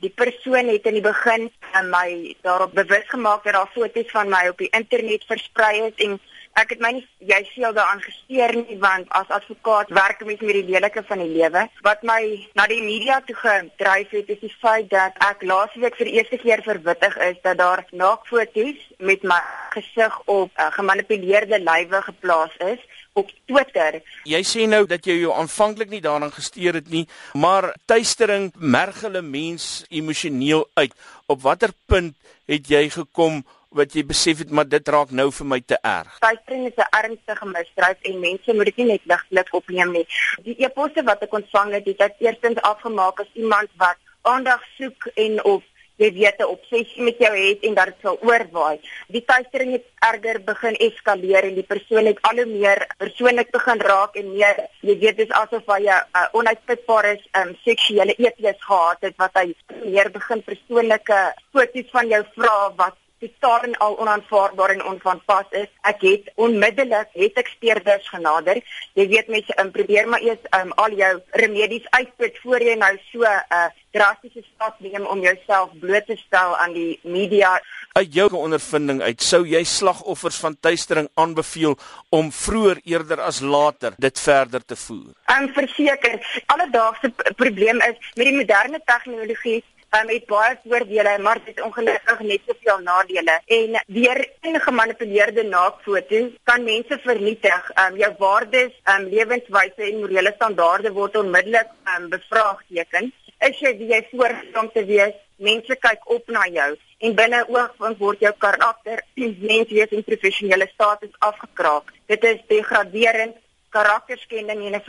Die persoon het in die begin aan my daarop bewus gemaak dat daar foto's van my op die internet versprei is en ek het my nie jy seel daaraan gesteer nie want as advokaat werk mens met die lelike van die lewe. Wat my na die media toe gedryf het is die feit dat ek laasweek vir die eerste keer verwittig is dat daar naakfoto's met my gesig op uh, gemanipuleerde lywe geplaas is op Twitter. Jy sê nou dat jy jou aanvanklik nie daaraan gesteer het nie, maar tuistering merg hulle mens emosioneel uit. Op watter punt het jy gekom wat jy besef het maar dit raak nou vir my te erg. Tuistering is 'n ernstige misdrijf en mense moet dit nie net ligtelik opneem nie. Die e-posse wat ek ontvang het, het ek eerstens afgemaak as iemand wat aandag soek en of jy weet 'n obsessie met jou het en dat dit sal oorwaai. Die tuistering het erger begin eskaleer en die persoon het al hoe meer persoonlik begin raak en meer jy weet dis asof hy 'n uh, onuitputbare um, seksuele eeties gehad het wat hy meer begin persoonlike foto's van jou vra wat totaal en al onaanvaarbaar en onvanpas is. Ek het onmiddellik het ek speurders genader. Jy weet mense, um, probeer maar eers um, al jou remedies uitput voor jy nou so 'n uh, drastiese stap neem om jouself bloot te stel aan die media. Uit jou ondervinding uit, sou jy slagoffers van tuistering aanbeveel om vroeër eerder as later dit verder te voer? Ek um, verseker, alledaagse probleem is met die moderne tegnologie um, het baie voordele, maar dit ongelukkig net soveel nadele. En deur in gemanipuleerde naakfoto's kan mense vernietig. Um, jou waardes, um, lewenswyse en morele standaarde word onmiddellik um, bevraagteken. Is jy wie jy voorstel te wees? Mense kyk op na jou en binne oogwink word jou karakter, menswees en professionele status afgekraak. Dit is degraderend karakterskending en 'n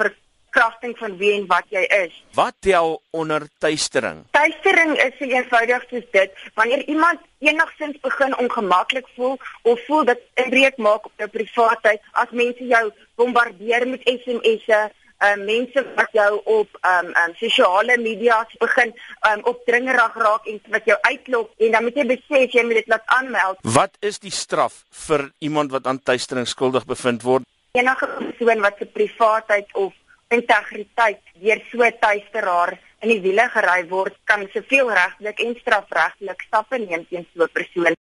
kragting van wie en wat jy is. Wat tel onder tuistering? Tuistering is so eenvoudig soos dit. Wanneer iemand enigsins begin ongemaklik voel of voel dat 'n breek maak op jou privaatheid, as mense jou bombardeer met SMS'e, uh mense wat jou op um um sosiale media begin um opdringerig raak en wat jou uitlok en dan moet jy besef jy moet dit laat aanmeld. Wat is die straf vir iemand wat aan tuistering skuldig bevind word? Enige persoon wat se privaatheid of integriteit deur so tuisteraar in die wiele gery word kan soveel regtelik en strafregtelik stappe neem teen so 'n persoon